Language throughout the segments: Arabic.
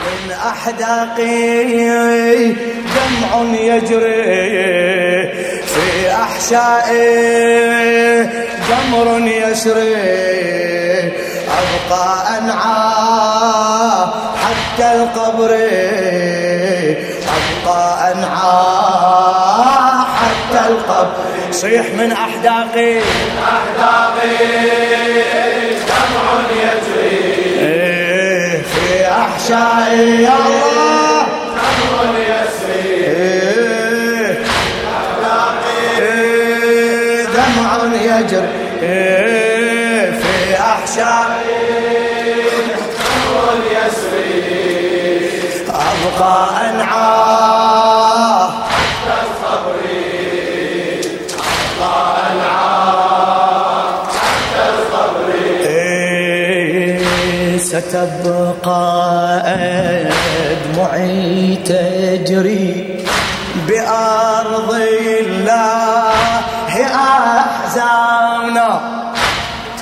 من أحداقي دمع يجري في أحشائي جمر يسري أبقى أنعى حتى القبر أبقى أنعى حتى القبر. صيح من أحداقي. أحداقي دمع يجري. أحشائي يا الله. إيه، إيه، دمع يجري في يسري أبقى أنعاه إيه، ستبقى أدمعي تجري بأرض الله أحزاننا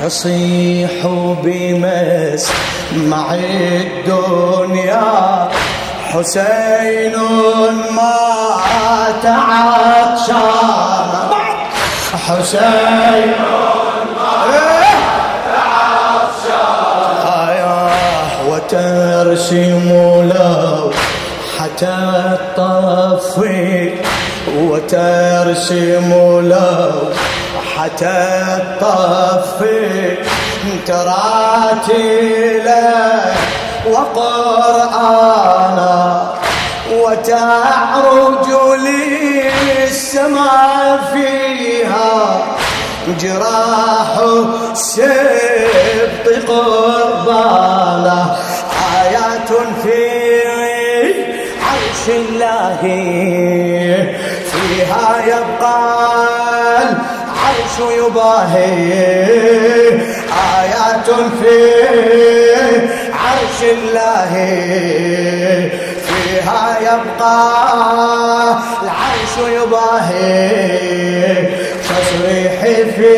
تصيح بمسمع الدنيا. حسين مات عطشان حسين وترسم له حتى الطفي وترسم له حتى الطفي تراتيله وقرآنا وتعرج للسماء فيها جراح السبط عرش الله فيها يبقى العرش يباهي. آيات في عرش الله فيها يبقى العرش يباهي. تصريح في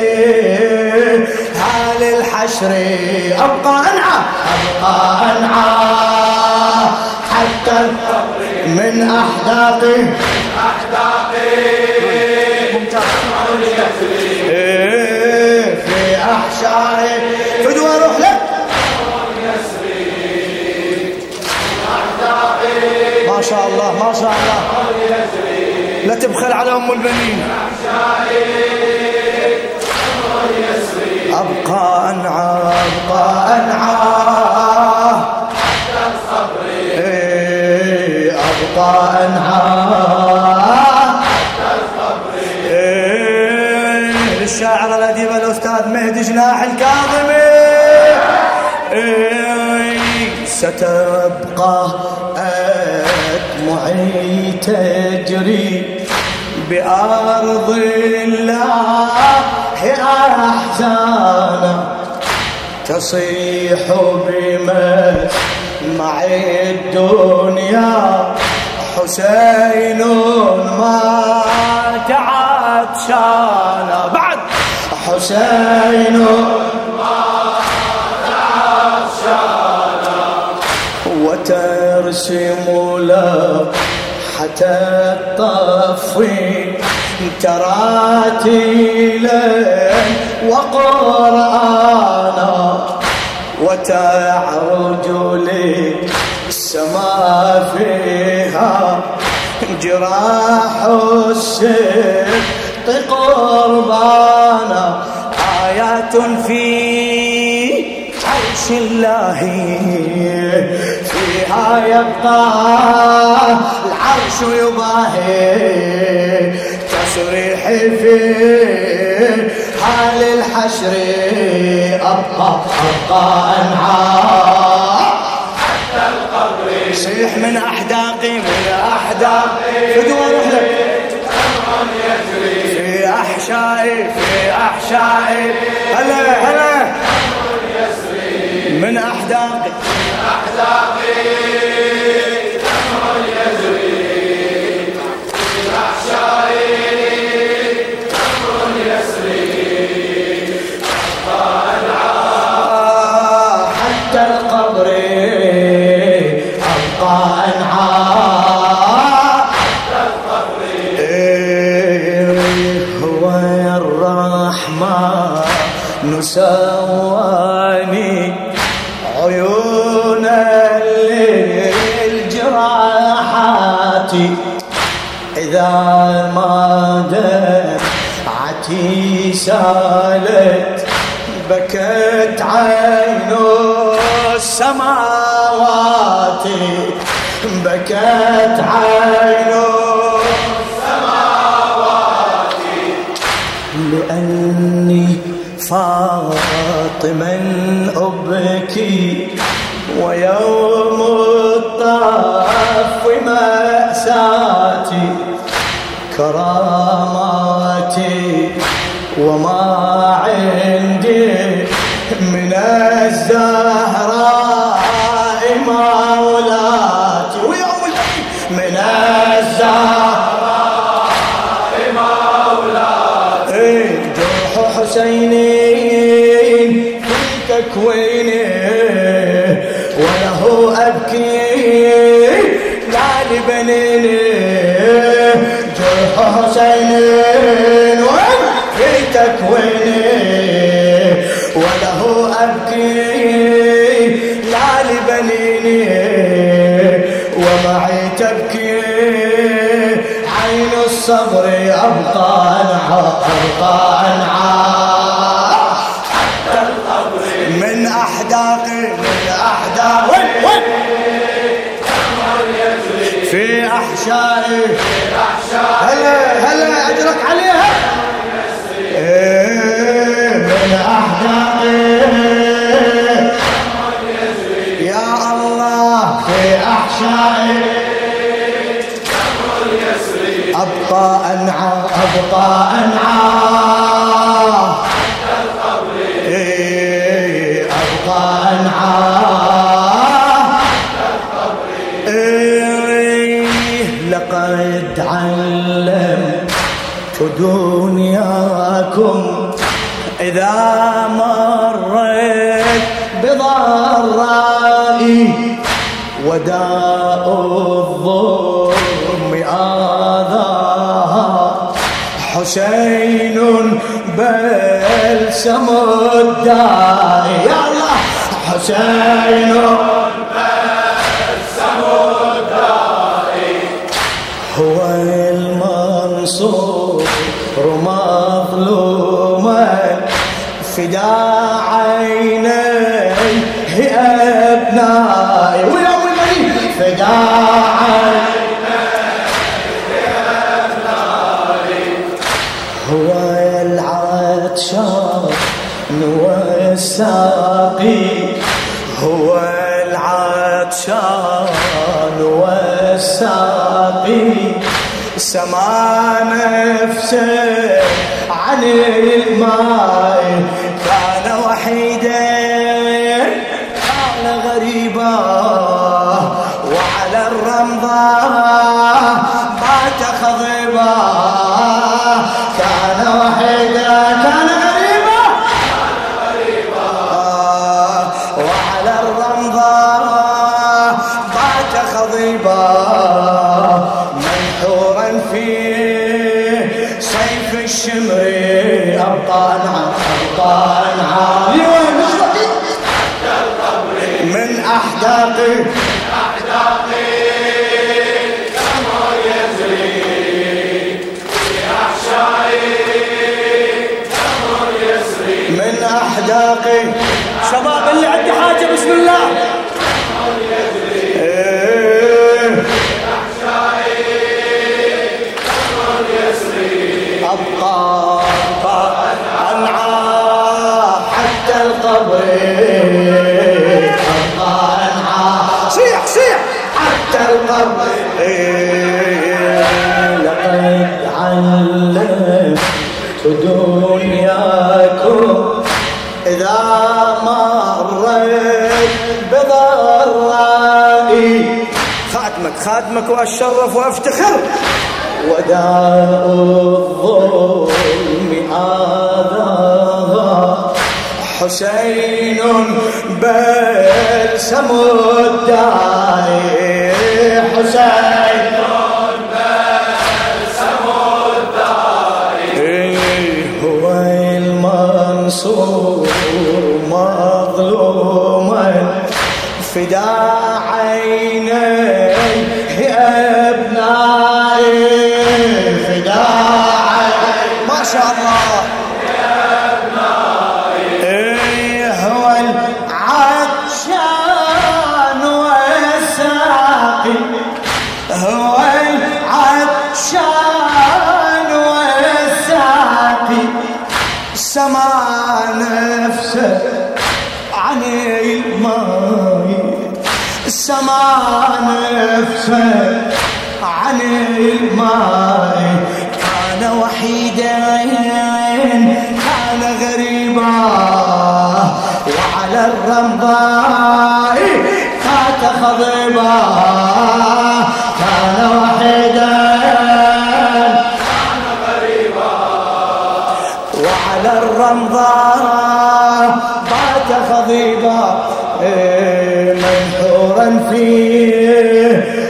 هال الحشر أبقى أنعى أبقى أنعى. حتى من أحداقي إيه، في أحشائي فدوى روح لك. ما شاء الله ما شاء الله. لا تبخل على أم البنين. بأرض الله أحزانا. تصيح بمسمع الدنيا. حسين مات عطشانا بعد. حسين وترسم له حتى الطفي تراتيلا وقرآنا وتعرج للسماء فيها جراح السبط قربانا آيات في عرش الله فيها يبقى العرش يباهي. تصريح في حال الحشر أبقى أبقى أنعى حتى القبر صيح من أحداقي من أحداقي فدوى روح لك دمع يجري في أحشائي في أحشائي. هلا هلا. من أحداقي أحداقي سواني عيون الجراحات إذا ما دمعتي سالت بكت عين السماوات. بكت عين فاطما أبكي ويوم الطف مأساتي كراماتي وما عندي من الزهراء حسينين في تكويني وله أبكي لا لبنيني ومعي تبكي عين الصبر أبقى أنعى أبقى أنعى من أحداقي من أحداقي في أحشائي أبقى أنعى أبقى أنعى. إيه، أبقى أنعى. إيه، لقد علمت دنياكم إذا مرت بضرائي وداء الظلم آذاها. حسين بلسم الداء يا الله. حسين هو المنصور مظلوما فدا والساقي سما نفسه عن الماء بات خضيبا منحورا في سيف الشمر أبقى نعم أبقى نعم من أحداقي من أحداقي شباب اللي عنده حاجة بسم الله. صيح صيح حتى القبر. لقد علمت دنياكم إذا مريت بضرائي خاتمك خاتمك وأشرف وأفتخر وداء الظلم آذاها حسين بلسم الداعي حسين. إيه هو المنصور مظلوما فدا عيني الرمضاء فات خضيبا كان وحيدا وعلى الرمضاء بات خضيبا إيه، منحورا في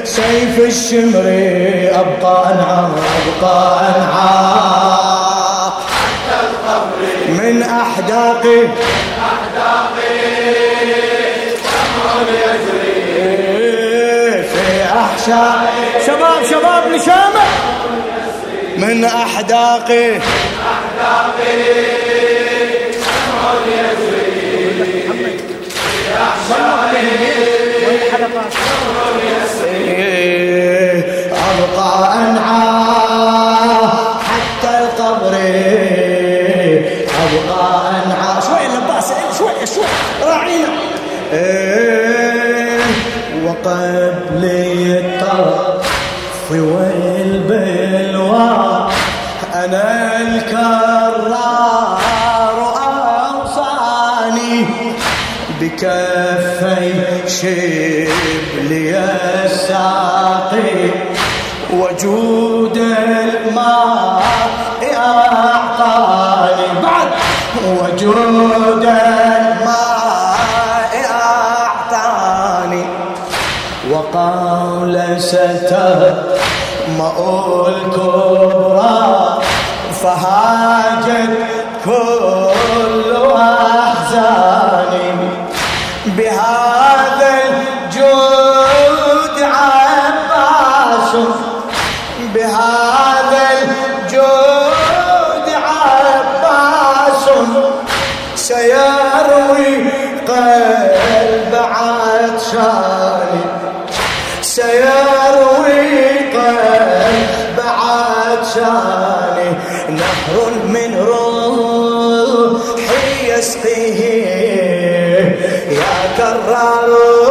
سيف الشمر أبقى أنعى أبقى أنعى من أحداقي شباب شباب لشامة من أحداقي إيه، وقال ستمأ الكبرى فهاجت يسقيه. يا كرار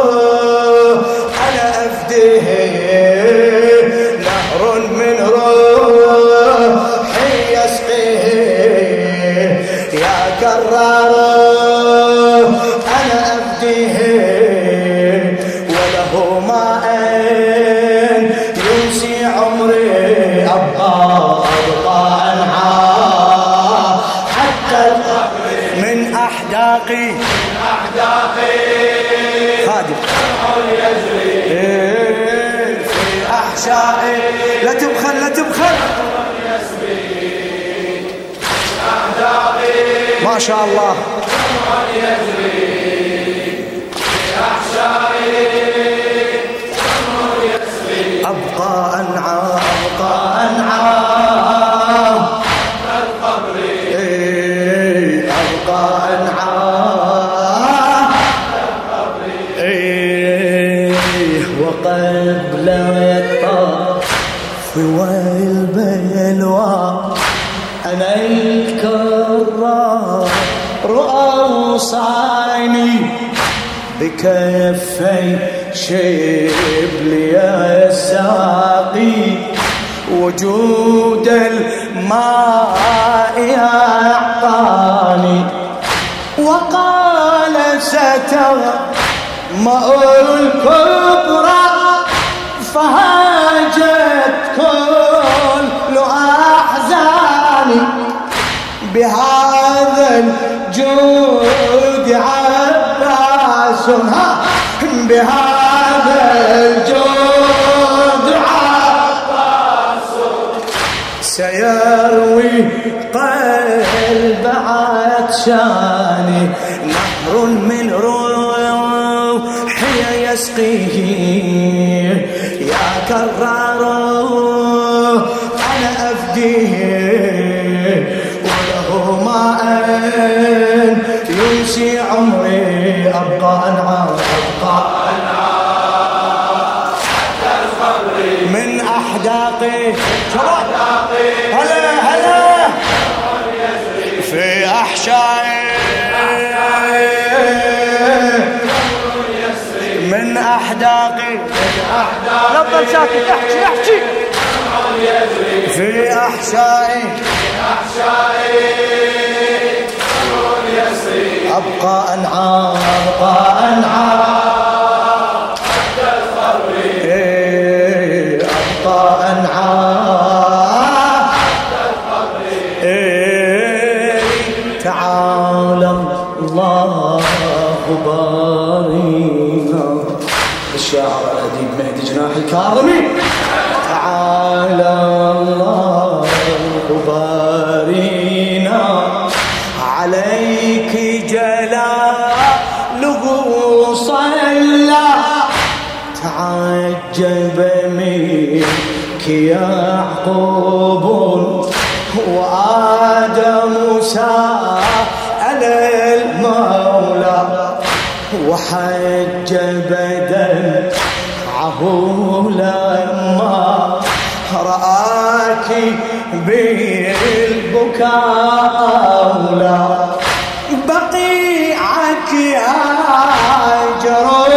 شاء الله. أوصاني بكفي شبلي الساقي وجود الماء أعطاني وقال ستغمأ عباس ها بهذا الجود عباس سيروي قلب عطشاني نهر من روحي يسقيه. يا كرار أنا أفديه وله ماء أبقى أنعام أبقى من أحداقي هلا هلا. في أحشائي من أحداقي لا تضل ساكت احكي احكي في أحشائي أبقى أنعام أبقى أنعام إيه، أبقى أنعام. إيه، بارينا. الشاعر الأديب؟ مهدي جناح الكاظمي يعقوب وآدم سأل المولى وحج بدمعه لما رآك بالبكاء أولى. بقيعك هاجر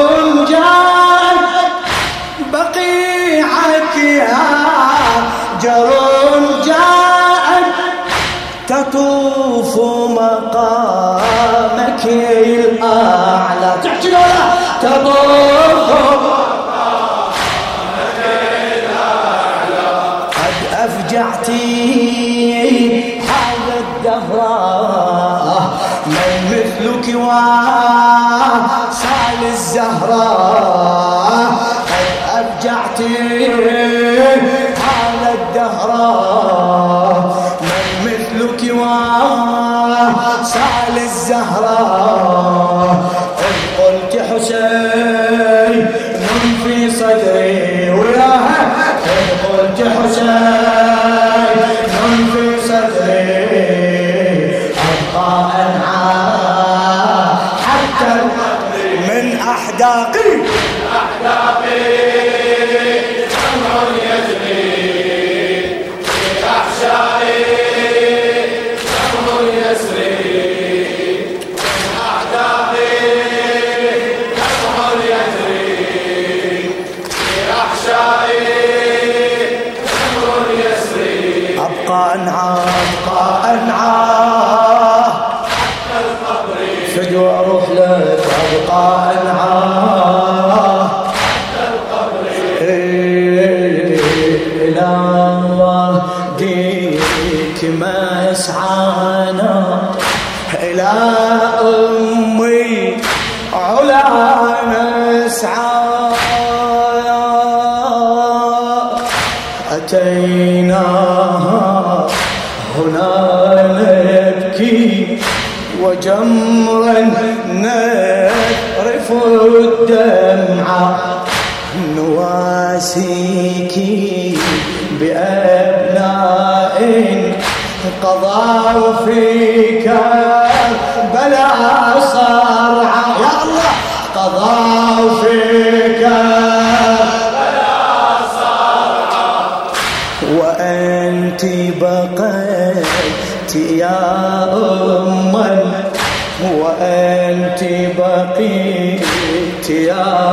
الأعلى. تحكي ولا؟ تطوف قد أفجعتي هذا الدهر من مثلك وصال الزهراء قد أفجعتي نواسيك بأبناء قضوا فيك بلا صرعى يا الله! قضوا فيك وأنت بقيت يا أما وأنت بقيت يا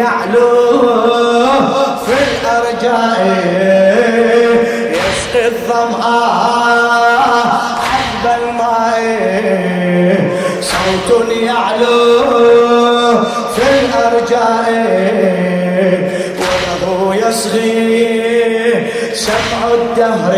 يعلو في الأرجاء يسقي الظمآن عذب الماء. صوت يعلو في الأرجاء وله يصغي سمع الدهر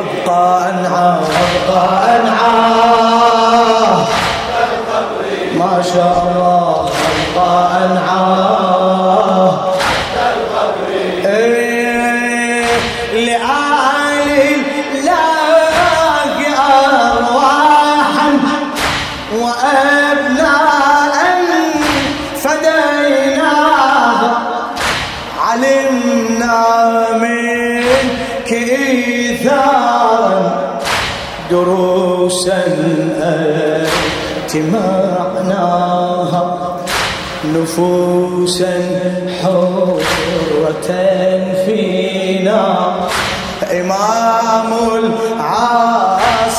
أبقى أنعى أبقى أنعى ما شاء الله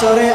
소리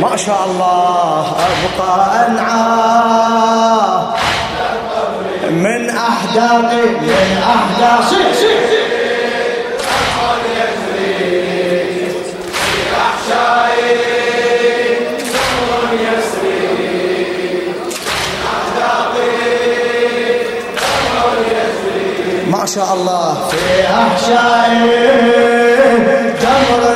ما شاء الله أبقى أنعى. من أحداقي من أحداقي ما شاء الله. في أحشائي جمر